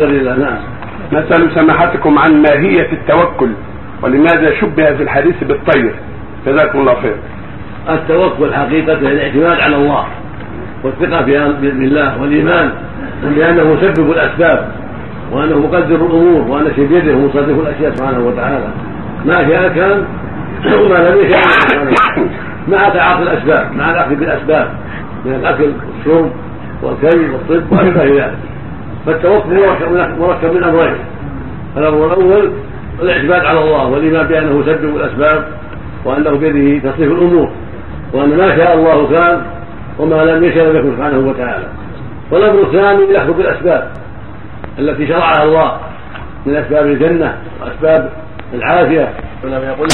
نعم. نسأل سماحتكم عن ماهية التوكل ولماذا شبه في الحديث بالطير؟ جزاكم الله خير. التوكل حقيقة الاعتماد على الله والثقة بالله والإيمان بأنه مسبب الأسباب وأنه مقدر الأمور وأن شيء بيده ومصرف الأشياء سبحانه وتعالى. ما شاء كان وما لم يشاء مع تعاطي الأسباب مع الأخذ بالأسباب من الأكل والشرب والكي والطب وأشبه ذلك. فالتوكل مركب من أمرين. الأمر الأول الإعتماد على الله والإيمان بأنه يسبب الأسباب وأنه بيده تصريف الأمور وأن ما شاء الله كان وما لم يشاء لم يكن سبحانه وتعالى. والأمر الثاني الاخذ بالأسباب التي شرعها الله من أسباب الجنة وأسباب العافية.